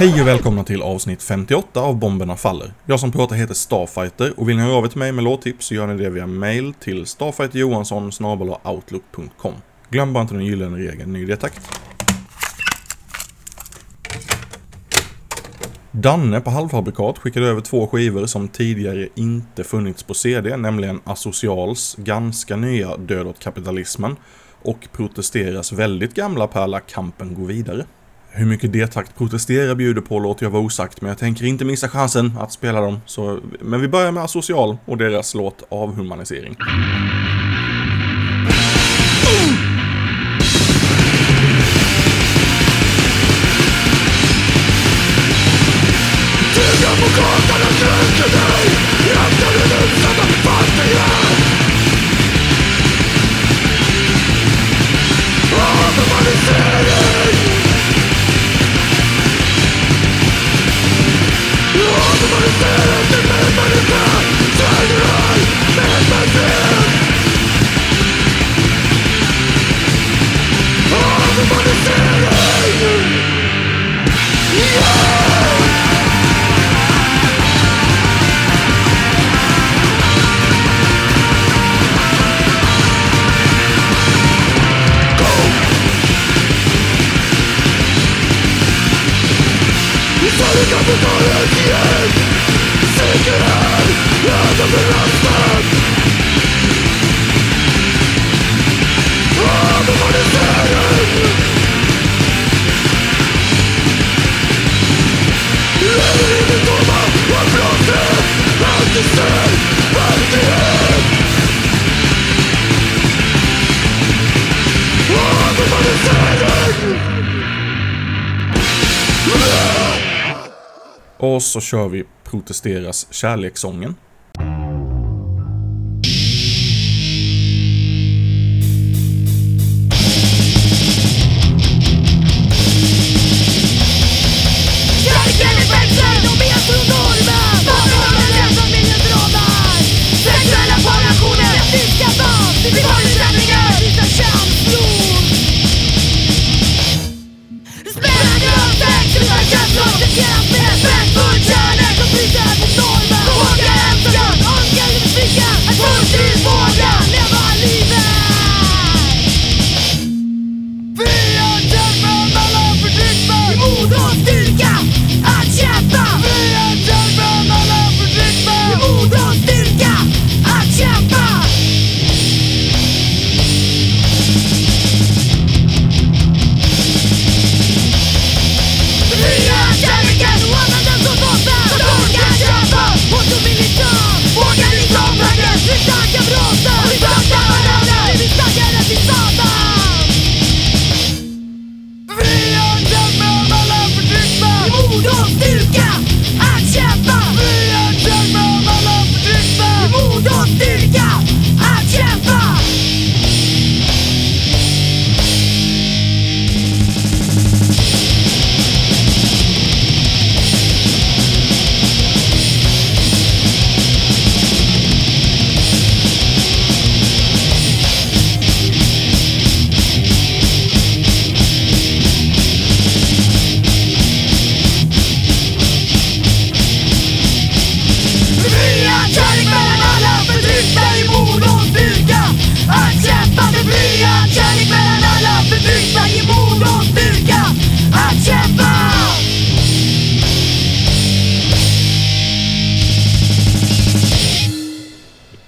Hej och välkomna till avsnitt 58 av Bomberna Faller. Jag som pratar heter Starfighter och vill ni höra av er till mig med låttips så gör ni det via mail till StarfighterJohansson.outlook.com. Glöm bara inte den gyllene regeln, ny tack. Danne på Halvfabrikat skickade över två skivor som tidigare inte funnits på CD, nämligen Asocials ganska nya Död åt kapitalismen och Protesteras väldigt gamla pärla Kampen går vidare. Hur mycket D-takt Protestera bjuder på låter jag vara osagt, men jag tänker inte missa chansen att spela dem. Så, men vi börjar med Asocial och deras låt Avhumanisering. Och så kör vi Protesteras kärlekssången.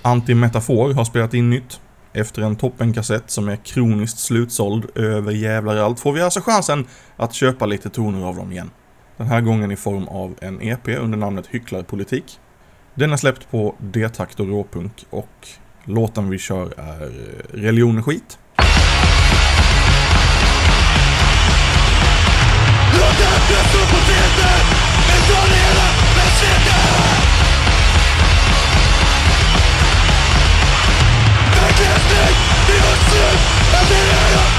Antimetafor har spelat in nytt. Efter en toppenkassett som är kroniskt slutsåld över jävlar allt får vi alltså chansen att köpa lite toner av dem igen. Den här gången i form av en EP under namnet Hycklarpolitik. Den är släppt på D-takt och råpunk och låten vi kör är eh, Religion är skit. Låt öppna stå på Verklighetsflykt, vi var slut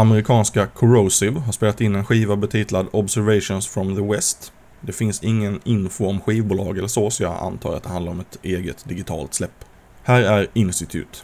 Amerikanska Corrosive har spelat in en skiva betitlad Observations from the West. Det finns ingen info om skivbolag eller så, så jag antar att det handlar om ett eget digitalt släpp. Här är Institute.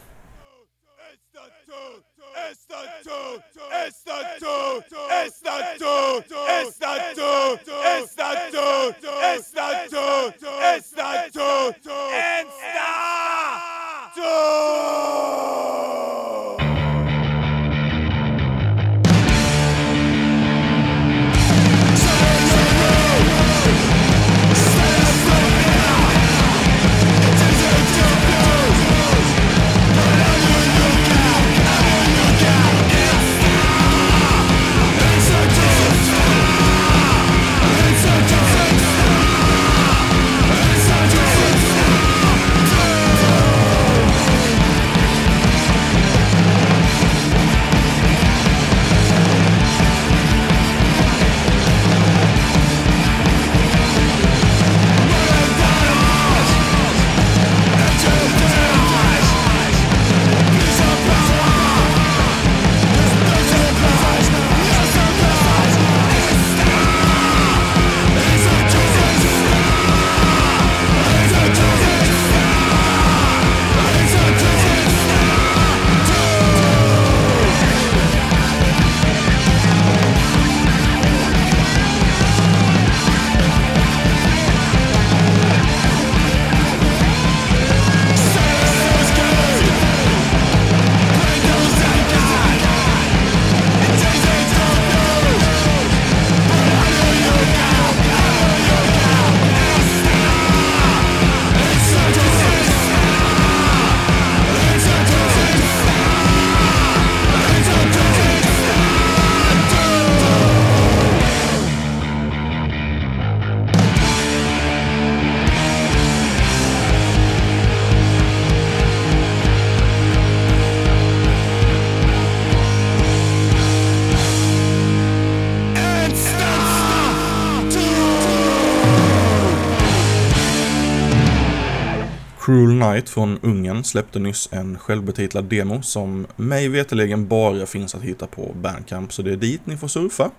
Cruel Night från Ungern släppte nyss en självbetitlad demo som mig veterligen bara finns att hitta på Bandcamp, så det är dit ni får surfa.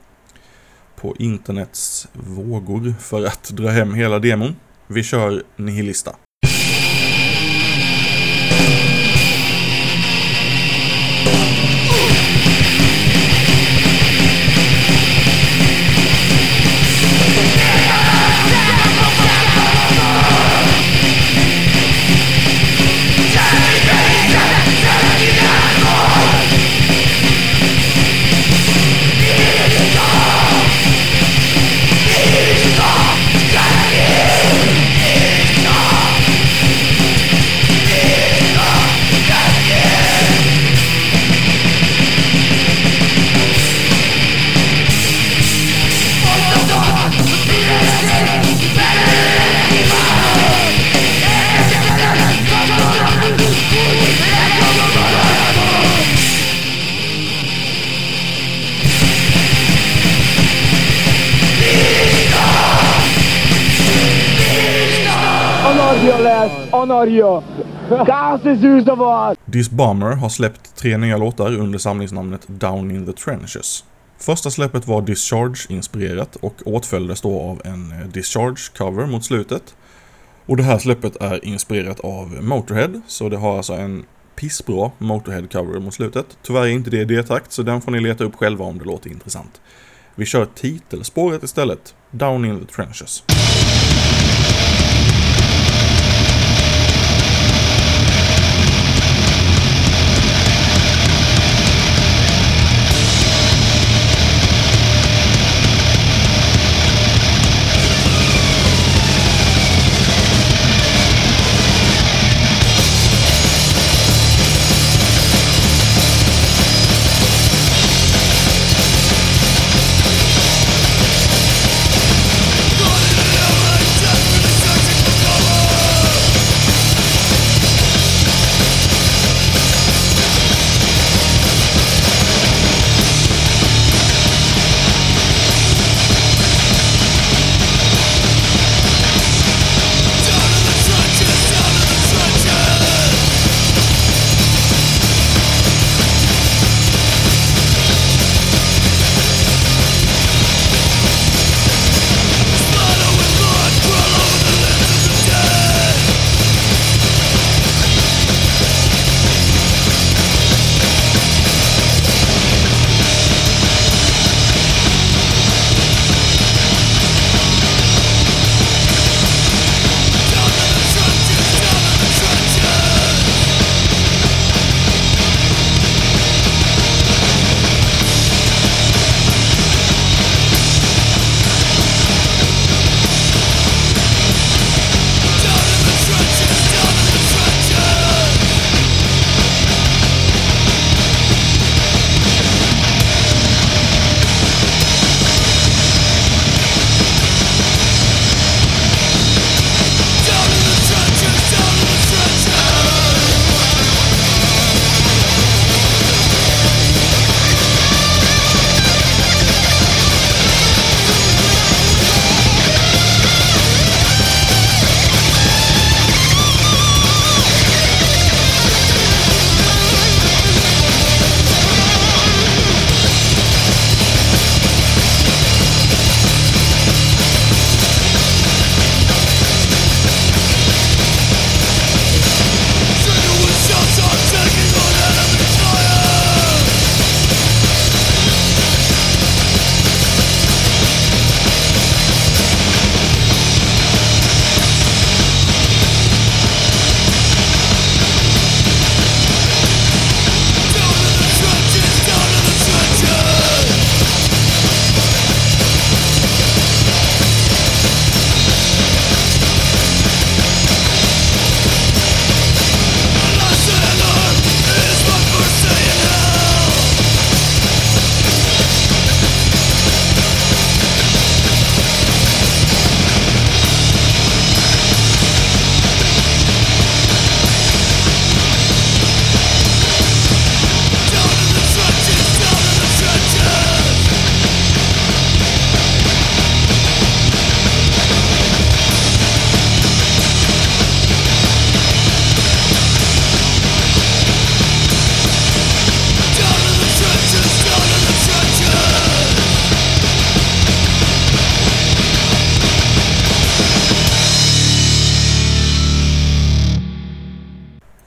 På internets vågor för att dra hem hela demon. Vi kör Nihilista. Läs! Anarja! Gases! Disbomber har släppt tre nya låtar under samlingsnamnet Down in the Trenches. Första släppet var Discharge-inspirerat och åtföljdes då av en eh, Discharge-cover mot slutet. Och det här släppet är inspirerat av Motorhead, så det har alltså en pissbra Motorhead-cover mot slutet. Tyvärr är inte det D-takt, så den får ni leta upp själva om det låter intressant. Vi kör titelspåret istället, Down in the Trenches.